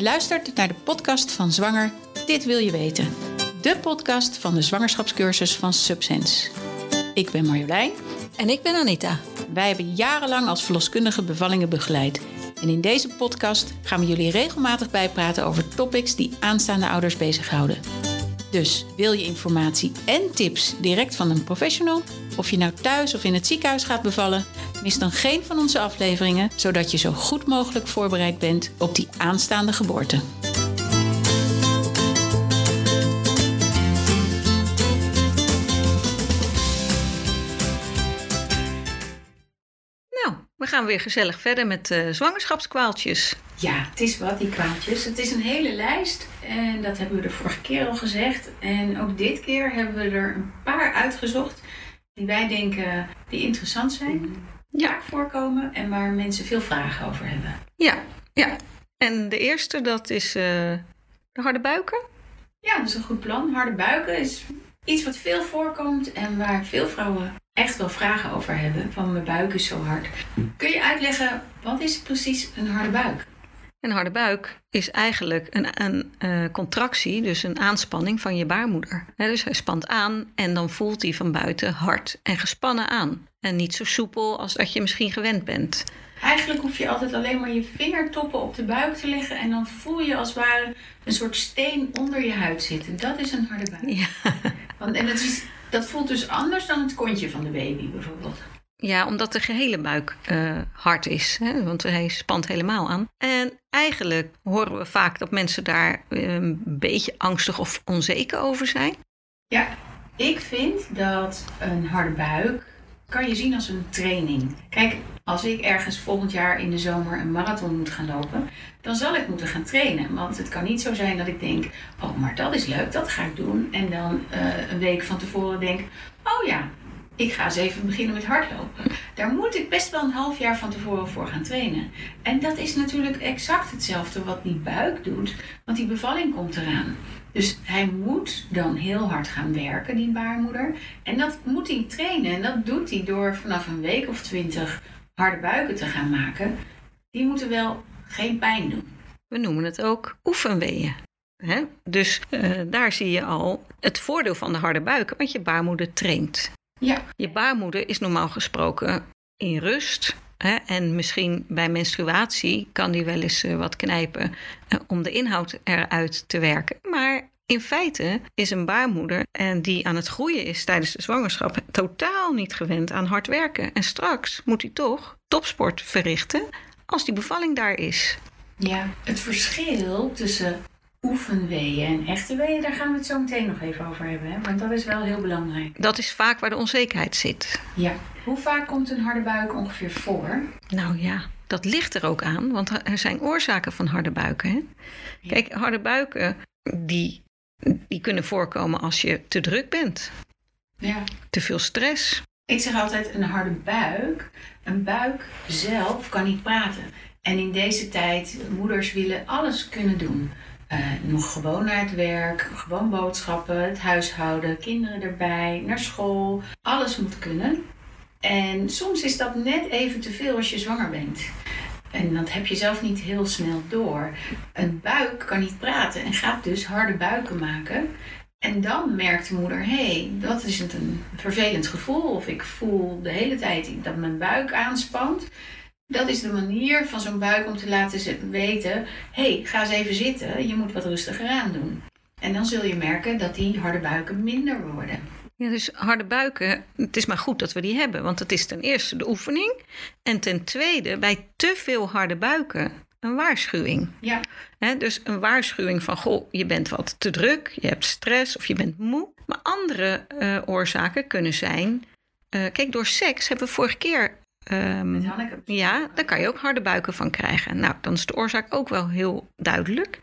Je luistert naar de podcast van Zwanger Dit Wil Je Weten. De podcast van de zwangerschapscursus van Subsense. Ik ben Marjolein. En ik ben Anita. Wij hebben jarenlang als verloskundige bevallingen begeleid. En in deze podcast gaan we jullie regelmatig bijpraten over topics die aanstaande ouders bezighouden. Dus wil je informatie en tips direct van een professional? Of je nou thuis of in het ziekenhuis gaat bevallen? Mis dan geen van onze afleveringen, zodat je zo goed mogelijk voorbereid bent op die aanstaande geboorte. We weer gezellig verder met uh, zwangerschapskwaaltjes. Ja, het is wat, die kwaaltjes. Het is een hele lijst en dat hebben we de vorige keer al gezegd. En ook dit keer hebben we er een paar uitgezocht die wij denken die interessant zijn, ja. voorkomen en waar mensen veel vragen over hebben. Ja, ja. En de eerste, dat is uh, de harde buiken. Ja, dat is een goed plan. Harde buiken is iets wat veel voorkomt en waar veel vrouwen echt wel vragen over hebben. Van mijn buik is zo hard. Kun je uitleggen, wat is precies een harde buik? Een harde buik is eigenlijk een, een uh, contractie, dus een aanspanning van je baarmoeder. dus hij spant aan en dan voelt hij van buiten hard en gespannen aan. En niet zo soepel als dat je misschien gewend bent. Eigenlijk hoef je altijd alleen maar je vingertoppen op de buik te leggen en dan voel je als het ware een soort steen onder je huid zitten. Dat is een harde buik. Ja. Want, en dat, is, dat voelt dus anders dan het kontje van de baby bijvoorbeeld. Ja, omdat de gehele buik uh, hard is, hè? want hij spant helemaal aan. En eigenlijk horen we vaak dat mensen daar een beetje angstig of onzeker over zijn. Ja, ik vind dat een harde buik kan je zien als een training. Kijk, als ik ergens volgend jaar in de zomer een marathon moet gaan lopen, dan zal ik moeten gaan trainen. Want het kan niet zo zijn dat ik denk, oh, maar dat is leuk, dat ga ik doen. En dan uh, een week van tevoren denk, oh ja, ik ga eens even beginnen met hardlopen. Daar moet ik best wel een half jaar van tevoren voor gaan trainen. En dat is natuurlijk exact hetzelfde wat die buik doet, want die bevalling komt eraan. Dus hij moet dan heel hard gaan werken, die baarmoeder. En dat moet hij trainen. En dat doet hij door vanaf een week of twintig harde buiken te gaan maken. Die moeten wel geen pijn doen. We noemen het ook oefenweeën. Dus uh, daar zie je al het voordeel van de harde buiken, want je baarmoeder traint. Ja. Je baarmoeder is normaal gesproken in rust. Hè, en misschien bij menstruatie kan die wel eens uh, wat knijpen uh, om de inhoud eruit te werken. Maar in feite is een baarmoeder en die aan het groeien is tijdens de zwangerschap totaal niet gewend aan hard werken. En straks moet hij toch topsport verrichten als die bevalling daar is. Ja, het verschil tussen oefenweeën en echte weeën, daar gaan we het zo meteen nog even over hebben. Hè? Want dat is wel heel belangrijk. Dat is vaak waar de onzekerheid zit. Ja. Hoe vaak komt een harde buik ongeveer voor? Nou ja, dat ligt er ook aan, want er zijn oorzaken van harde buiken. Hè? Kijk, harde buiken die, die kunnen voorkomen als je te druk bent. Ja. Te veel stress. Ik zeg altijd een harde buik. Een buik zelf kan niet praten. En in deze tijd, moeders willen alles kunnen doen. Uh, nog gewoon naar het werk, gewoon boodschappen, het huishouden, kinderen erbij, naar school. Alles moet kunnen. En soms is dat net even te veel als je zwanger bent. En dat heb je zelf niet heel snel door. Een buik kan niet praten en gaat dus harde buiken maken. En dan merkt de moeder, hé, hey, dat is een vervelend gevoel. Of ik voel de hele tijd dat mijn buik aanspant. Dat is de manier van zo'n buik om te laten weten: hé, hey, ga eens even zitten, je moet wat rustiger aan doen. En dan zul je merken dat die harde buiken minder worden. Ja, dus harde buiken, het is maar goed dat we die hebben. Want het is ten eerste de oefening. En ten tweede, bij te veel harde buiken, een waarschuwing. Ja. dus een waarschuwing van, goh, je bent wat te druk, je hebt stress of je bent moe. Maar andere uh, oorzaken kunnen zijn... Uh, kijk, door seks hebben we vorige keer Um, ja, daar kan je ook harde buiken van krijgen. Nou, dan is de oorzaak ook wel heel duidelijk.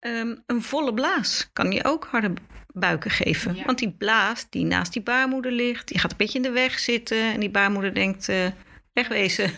Um, een volle blaas kan je ook harde buiken geven. Want die blaas die naast die baarmoeder ligt, die gaat een beetje in de weg zitten. En die baarmoeder denkt, uh, wegwezen.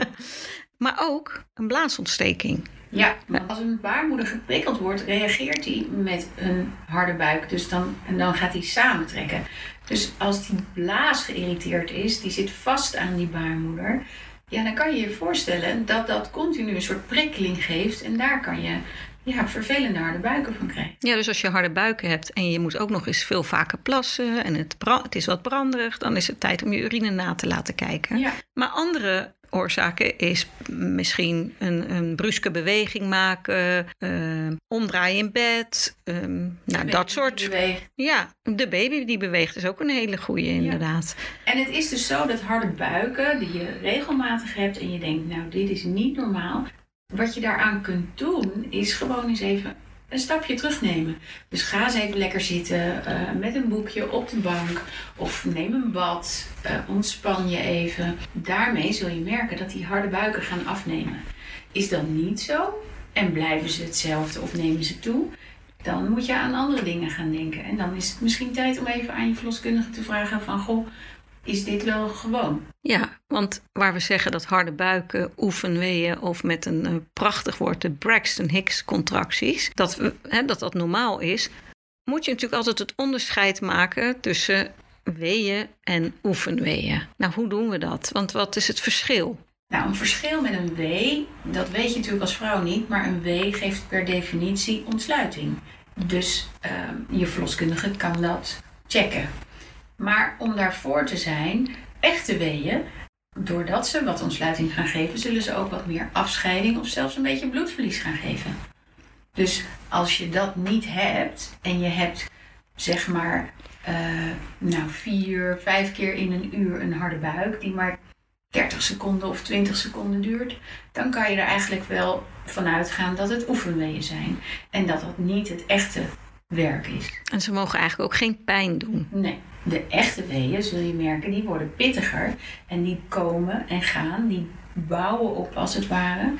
maar ook een blaasontsteking. Ja, als een baarmoeder geprikkeld wordt, reageert hij met een harde buik. Dus dan, en dan gaat hij samentrekken. Dus als die blaas geïrriteerd is, die zit vast aan die baarmoeder. Ja, dan kan je je voorstellen dat dat continu een soort prikkeling geeft. En daar kan je ja, vervelende harde buiken van krijgen. Ja, dus als je harde buiken hebt en je moet ook nog eens veel vaker plassen en het, het is wat branderig, dan is het tijd om je urine na te laten kijken. Ja. Maar andere oorzaken is misschien een, een bruske beweging maken, uh, omdraaien in bed, uh, nou, dat soort. Ja, de baby die beweegt is ook een hele goede inderdaad. En het is dus zo dat harde buiken die je regelmatig hebt en je denkt, nou dit is niet normaal. Wat je daaraan kunt doen is gewoon eens even een stapje terugnemen. Dus ga eens even lekker zitten uh, met een boekje op de bank of neem een bad, uh, ontspan je even. Daarmee zul je merken dat die harde buiken gaan afnemen. Is dat niet zo en blijven ze hetzelfde of nemen ze toe, dan moet je aan andere dingen gaan denken. En dan is het misschien tijd om even aan je verloskundige te vragen van goh, is dit wel gewoon. Ja, want waar we zeggen dat harde buiken, oefenweeën of met een uh, prachtig woord de Braxton Hicks contracties, dat, we, hè, dat dat normaal is, moet je natuurlijk altijd het onderscheid maken tussen weeën en oefenweeën. Nou, hoe doen we dat? Want wat is het verschil? Nou, een verschil met een wee, dat weet je natuurlijk als vrouw niet, maar een wee geeft per definitie ontsluiting. Dus uh, je verloskundige kan dat checken. Maar om daarvoor te zijn, echte weeën, doordat ze wat ontsluiting gaan geven, zullen ze ook wat meer afscheiding of zelfs een beetje bloedverlies gaan geven. Dus als je dat niet hebt en je hebt zeg maar uh, nou, vier, vijf keer in een uur een harde buik die maar 30 seconden of 20 seconden duurt, dan kan je er eigenlijk wel vanuit gaan dat het oefenweeën zijn en dat dat niet het echte werk is. En ze mogen eigenlijk ook geen pijn doen. Nee. De echte weeën, zul je merken, die worden pittiger. En die komen en gaan, die bouwen op als het ware.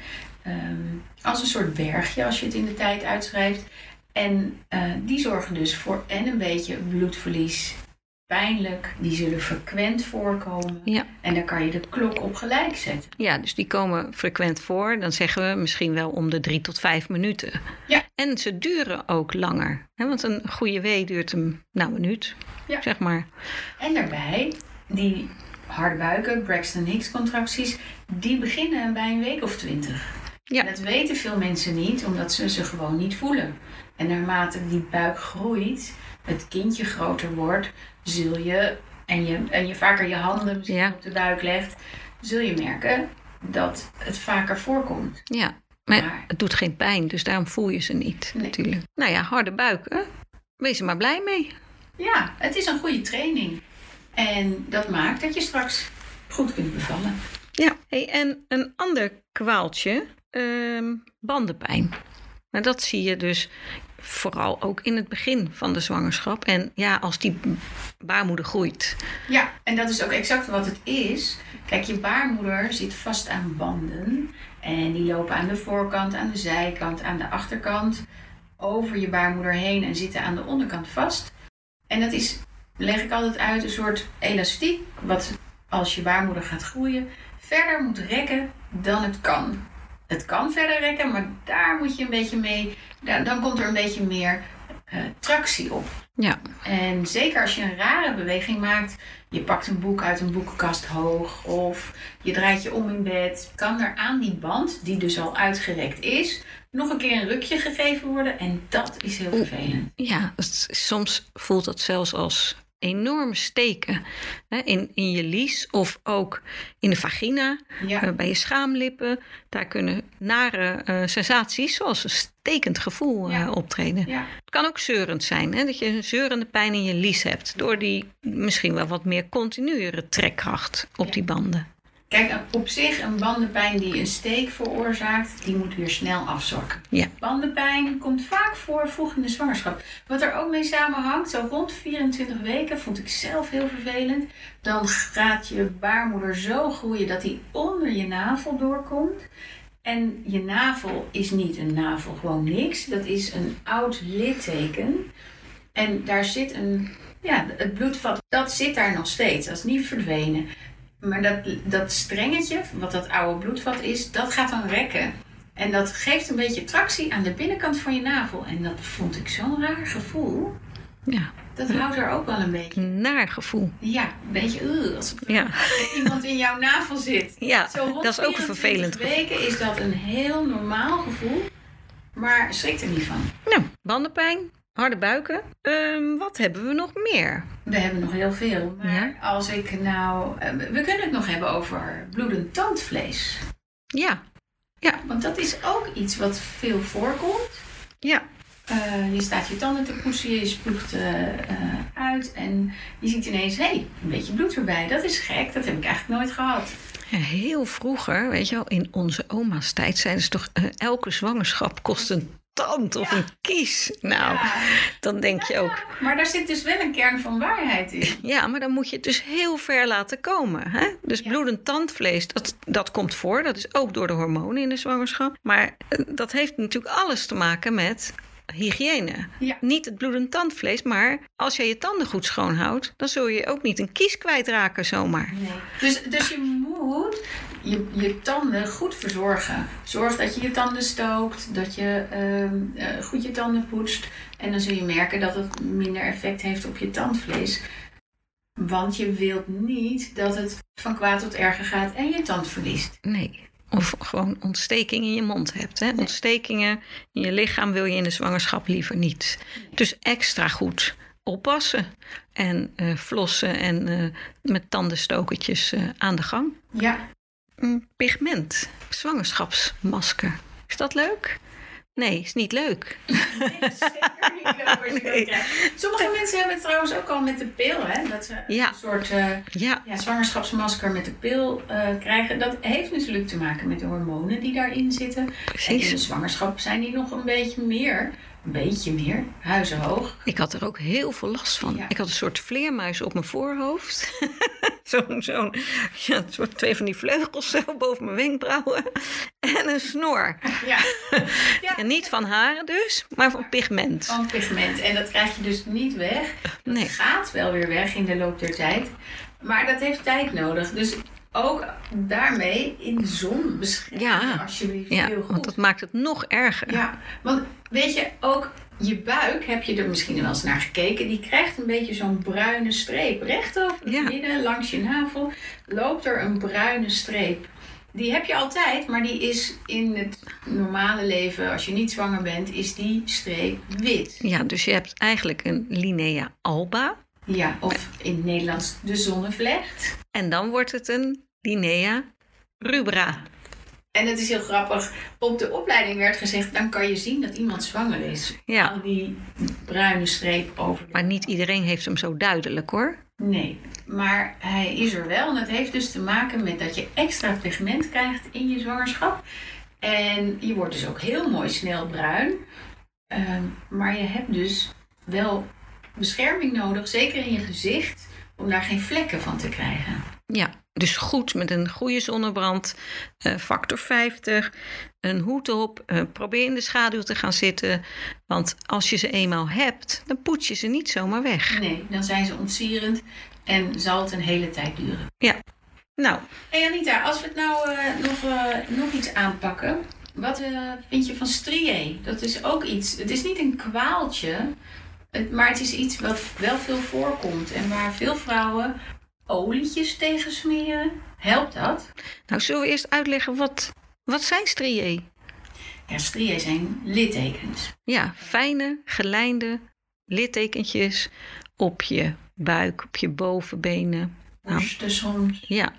Ehm, als een soort bergje als je het in de tijd uitschrijft. En uh, die zorgen dus voor en een beetje bloedverlies pijnlijk. Die zullen frequent voorkomen. Ja. En daar kan je de klok op gelijk zetten. Ja, dus die komen frequent voor. Dan zeggen we misschien wel om de drie tot vijf minuten. Ja. En ze duren ook langer. Hè? Want een goede wee duurt een nou, minuut, ja. zeg maar. En daarbij, die harde buiken, Braxton Hicks contracties, die beginnen bij een week of twintig. Ja. dat weten veel mensen niet, omdat ze ze gewoon niet voelen. En naarmate die buik groeit, het kindje groter wordt, zul je, en je, en je vaker je handen op de buik legt, zul je merken dat het vaker voorkomt. Ja, maar, het doet geen pijn, dus daarom voel je ze niet natuurlijk. Nou ja, harde buiken, wees er maar blij mee. Ja, het is een goede training. En dat maakt dat je straks goed kunt bevallen. Ja, hey, en een ander kwaaltje, uh, bandenpijn. Maar dat zie je dus vooral ook in het begin van de zwangerschap. En ja, als die baarmoeder groeit. Ja, en dat is ook exact wat het is. Kijk, je baarmoeder zit vast aan banden. En die lopen aan de voorkant, aan de zijkant, aan de achterkant. Over je baarmoeder heen en zitten aan de onderkant vast. En dat is, leg ik altijd uit, een soort elastiek. Wat als je baarmoeder gaat groeien, verder moet rekken dan het kan het kan verder rekken, maar daar moet je een beetje mee, dan komt er een beetje meer uh, tractie op. Ja. En zeker als je een rare beweging maakt, je pakt een boek uit een boekenkast hoog of je draait je om in bed, kan er aan die band, die dus al uitgerekt is, nog een keer een rukje gegeven worden en dat is heel vervelend. Ja, soms voelt dat zelfs als enorme steken hè, in, in je lies of ook in de vagina, eh, bij je schaamlippen. Daar kunnen nare uh, sensaties, zoals een stekend gevoel, uh, optreden. Het kan ook zeurend zijn, hè, dat je een zeurende pijn in je lies hebt, door die misschien wel wat meer continuere trekkracht op die banden. Kijk, op zich een bandenpijn die een steek veroorzaakt, die moet weer snel afzorken. Ja. Bandenpijn komt vaak voor vroeg in de zwangerschap. Wat er ook mee samenhangt, zo rond 24 weken, vond ik zelf heel vervelend. Dan gaat je baarmoeder zo groeien dat die onder je navel doorkomt. En je navel is niet een navel, gewoon niks. Dat is een oud litteken. En daar zit een, ja, het bloedvat, dat zit daar nog steeds. Dat is niet verdwenen. Maar dat, dat strengetje, wat dat oude bloedvat is, dat gaat dan rekken. En dat geeft een beetje tractie aan de binnenkant van je navel. En dat vond ik zo'n raar gevoel. Ja. Dat houdt er ook wel een beetje. Naar gevoel. Ja, een beetje uh, als ja. iemand in jouw navel zit. Ja, dat is ook een vervelend weken is dat een heel normaal gevoel, maar schrik er niet van. Nou, bandenpijn, harde buiken. Um, wat hebben we nog meer? We hebben nog heel veel. Maar als ik nou. Uh, we kunnen het nog hebben over bloedend tandvlees. Ja. ja. Want dat is ook iets wat veel voorkomt. Ja. Uh, je staat je tanden te poetsen, je spuugt uh, uit en je ziet ineens, hé, hey, een beetje bloed erbij. Dat is gek, dat heb ik eigenlijk nooit gehad. Ja, heel vroeger, weet je wel, in onze oma's tijd zeiden ze toch, elke zwangerschap kost een tand of een kies. Nou, dan denk je ook. Maar daar zit dus wel een kern van waarheid in. Ja, maar dan moet je het dus heel ver laten komen. Hè? Dus bloedend tandvlees, dat, dat komt voor. Dat is ook door de hormonen in de zwangerschap. Maar dat heeft natuurlijk alles te maken met hygiëne. Ja. Niet het bloedend tandvlees, maar als je je tanden goed schoonhoudt, dan zul je ook niet een kies kwijtraken zomaar. Nee. Dus, dus je moet je, je tanden goed verzorgen. Zorg dat je je tanden stookt, dat je uh, goed je tanden poetst. En dan zul je merken dat het minder effect heeft op je tandvlees. Want je wilt niet dat het van kwaad tot erger gaat en je tand verliest. Nee. Of gewoon ontsteking in je mond hebt. Hè? Ontstekingen in je lichaam wil je in de zwangerschap liever niet. Dus extra goed oppassen. En uh, flossen en uh, met tandenstokertjes uh, aan de gang. Ja. Een pigment, zwangerschapsmasker. Is dat leuk? Nee, is niet leuk. Nee, zeker niet leuk nee. Sommige mensen hebben het trouwens ook al met de pil. Hè? Dat ze een soort uh, ja. Ja, zwangerschapsmasker met de pil uh, krijgen. Dat heeft natuurlijk te maken met de hormonen die daarin zitten. Precies. En in de zwangerschap zijn die nog een beetje meer een beetje meer, huizenhoog. Ik had er ook heel veel last van. Ik had een soort vleermuis op mijn voorhoofd. Zo'n, zo'n, ja, soort twee van die vleugels zo boven mijn wenkbrauwen. En een snor. Ja. ja. En niet van haren dus, maar van pigment. Van pigment. En dat krijg je dus niet weg. Nee. Het gaat wel weer weg in de loop der tijd. Maar dat heeft tijd nodig. Dus ook daarmee in de zon beschermen, ja, alsjeblieft. Ja, heel goed. want dat maakt het nog erger. Ja, want weet je, ook je buik, heb je er misschien wel eens naar gekeken, die krijgt een beetje zo'n bruine streep. Recht over het midden, langs je navel, loopt er een bruine streep. Die heb je altijd, maar die is in het normale leven, als je niet zwanger bent, is die streep wit. Ja, dus je hebt eigenlijk een linea alba. Ja, of in het Nederlands de zonnevlecht. En dan wordt het een linea rubra. En het is heel grappig. Op de opleiding werd gezegd, dan kan je zien dat iemand zwanger is. Ja. Al die bruine streep over. Maar niet iedereen heeft hem zo duidelijk hoor. Nee, maar hij is er wel. En dat heeft dus te maken met dat je extra pigment krijgt in je zwangerschap. En je wordt dus ook heel mooi snel bruin. Ehm, maar je hebt dus wel bescherming nodig, zeker in je gezicht, om daar geen vlekken van te krijgen. Ja, dus goed met een goede zonnebrand, uh, factor 50, een hoed op, uh, probeer in de schaduw te gaan zitten. Want als je ze eenmaal hebt, dan poets je ze niet zomaar weg. Nee, dan zijn ze ontsierend en zal het een hele tijd duren. Ja, nou. Hey Anita, als we het nou uh, nog, nog iets aanpakken. Wat vind je van strié? Dat is ook iets. Het is niet een kwaaltje, maar het is iets wat wel veel voorkomt en waar veel vrouwen olietjes tegen smeren. Helpt dat? Nou, zullen we eerst uitleggen wat, wat zijn striae? Ja, striae zijn littekens. Ja, fijne, gelijnde littekentjes op je buik, op je bovenbenen. Borsten nou, soms. Ja.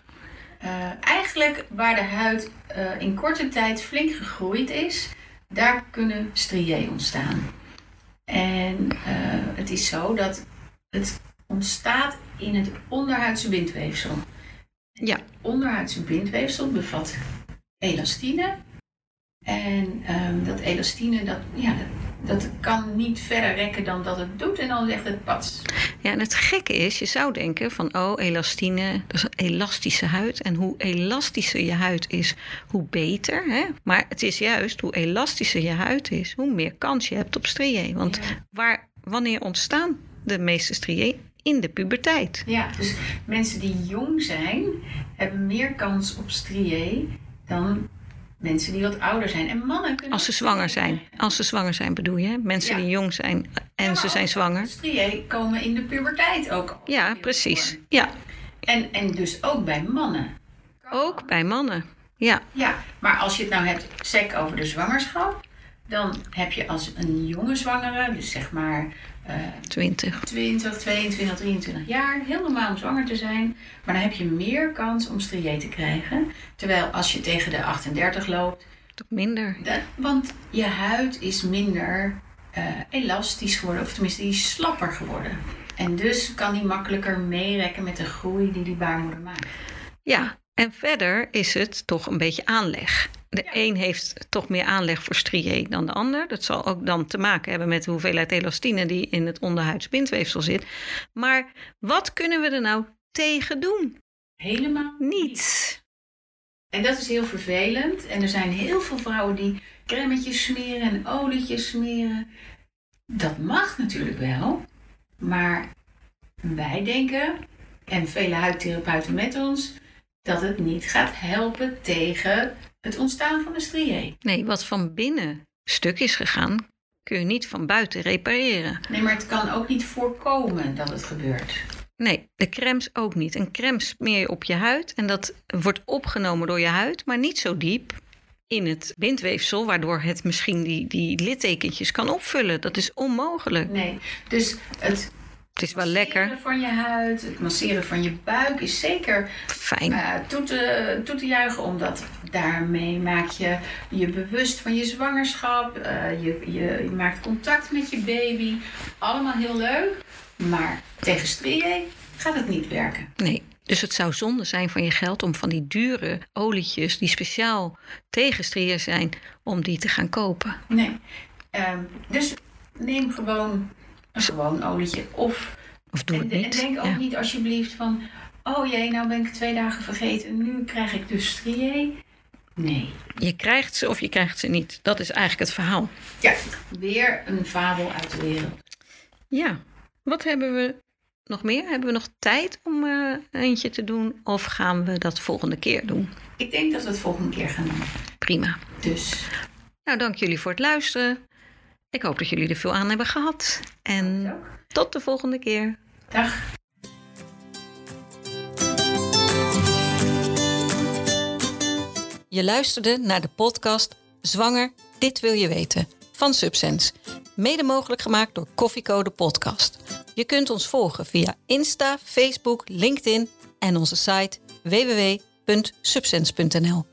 Uh, eigenlijk waar de huid uh, in korte tijd flink gegroeid is, daar kunnen striae ontstaan. En uh, het is zo dat het ontstaat in het onderhuidse bindweefsel. Ja. Het onderhuidse bindweefsel bevat elastine. En um, dat elastine, dat, ja, dat, dat, kan niet verder rekken dan dat het doet. En dan zegt het pats. Ja, en het gekke is, je zou denken van, oh, elastine, dat is een elastische huid. En hoe elastischer je huid is, hoe beter. Hè? Maar het is juist, hoe elastischer je huid is, hoe meer kans je hebt op striae. Want waar, wanneer ontstaan de meeste striae? in de puberteit. Ja, dus mensen die jong zijn, hebben meer kans op striae dan mensen die wat ouder zijn. En mannen kunnen. Als ze zwanger zijn. Als ze zwanger zijn bedoel je? Mensen die jong zijn en ze zijn zwanger. Striën komen in de puberteit ook. Ja, precies. Ja. En, en dus ook bij mannen. Ook bij mannen. Ja. Ja, maar als je het nou hebt, sec over de zwangerschap, dan heb je als een jonge zwangere, dus zeg maar uh, 20. 20, 22, 23 jaar, heel normaal om zwanger te zijn, maar dan heb je meer kans om strié te krijgen. Terwijl als je tegen de 38 loopt, toch minder. want je huid is minder uh, elastisch geworden, of tenminste die is slapper geworden. En dus kan die makkelijker meerekken met de groei die die baarmoeder maakt. Ja, en verder is het toch een beetje aanleg. De een heeft toch meer aanleg voor strié dan de ander. Dat zal ook dan te maken hebben met de hoeveelheid elastine die in het onderhuidsbindweefsel zit. Maar wat kunnen we er nou tegen doen? Helemaal niets. En dat is heel vervelend. En er zijn heel veel vrouwen die crèmetjes smeren en olietjes smeren. Dat mag natuurlijk wel. Maar wij denken, en vele huidtherapeuten met ons, dat het niet gaat helpen tegen het ontstaan van de strié. Nee, wat van binnen stuk is gegaan, kun je niet van buiten repareren. Nee, maar het kan ook niet voorkomen dat het gebeurt. Nee, de crèmes ook niet. Een crème smeer je op je huid en dat wordt opgenomen door je huid, maar niet zo diep in het bindweefsel, waardoor het misschien die, die littekentjes kan opvullen. Dat is onmogelijk. Nee, dus het het is wel lekker. Het van je huid, het masseren van je buik is zeker fijn. Uh, toe, te, toe te juichen, omdat daarmee maak je je bewust van je zwangerschap. Uh, je, je, je, maakt contact met je baby. Allemaal heel leuk. Maar tegen striën gaat het niet werken. Nee. Dus het zou zonde zijn van je geld om van die dure olietjes die speciaal tegen striën zijn, om die te gaan kopen. Nee. Um, dus neem gewoon gewoon olietje. Of, of doe het niet. En denk ook niet alsjeblieft van... Oh jee, nou ben ik twee dagen vergeten. En nu krijg ik dus strié. Nee. Je krijgt ze of je krijgt ze niet. Dat is eigenlijk het verhaal. Ja, weer een fabel uit de wereld. Ja. Wat hebben we nog meer? Hebben we nog tijd om uh, eentje te doen? Of gaan we dat volgende keer doen? Ik denk dat we het volgende keer gaan doen. Prima. Dus. Nou, dank jullie voor het luisteren. Ik hoop dat jullie er veel aan hebben gehad. En tot de volgende keer. Dag. Je luisterde naar de podcast Zwanger, dit wil je weten van Subsense. Mede mogelijk gemaakt door Koffiecode Podcast. Je kunt ons volgen via Insta, Facebook, LinkedIn en onze site www.subsense.nl.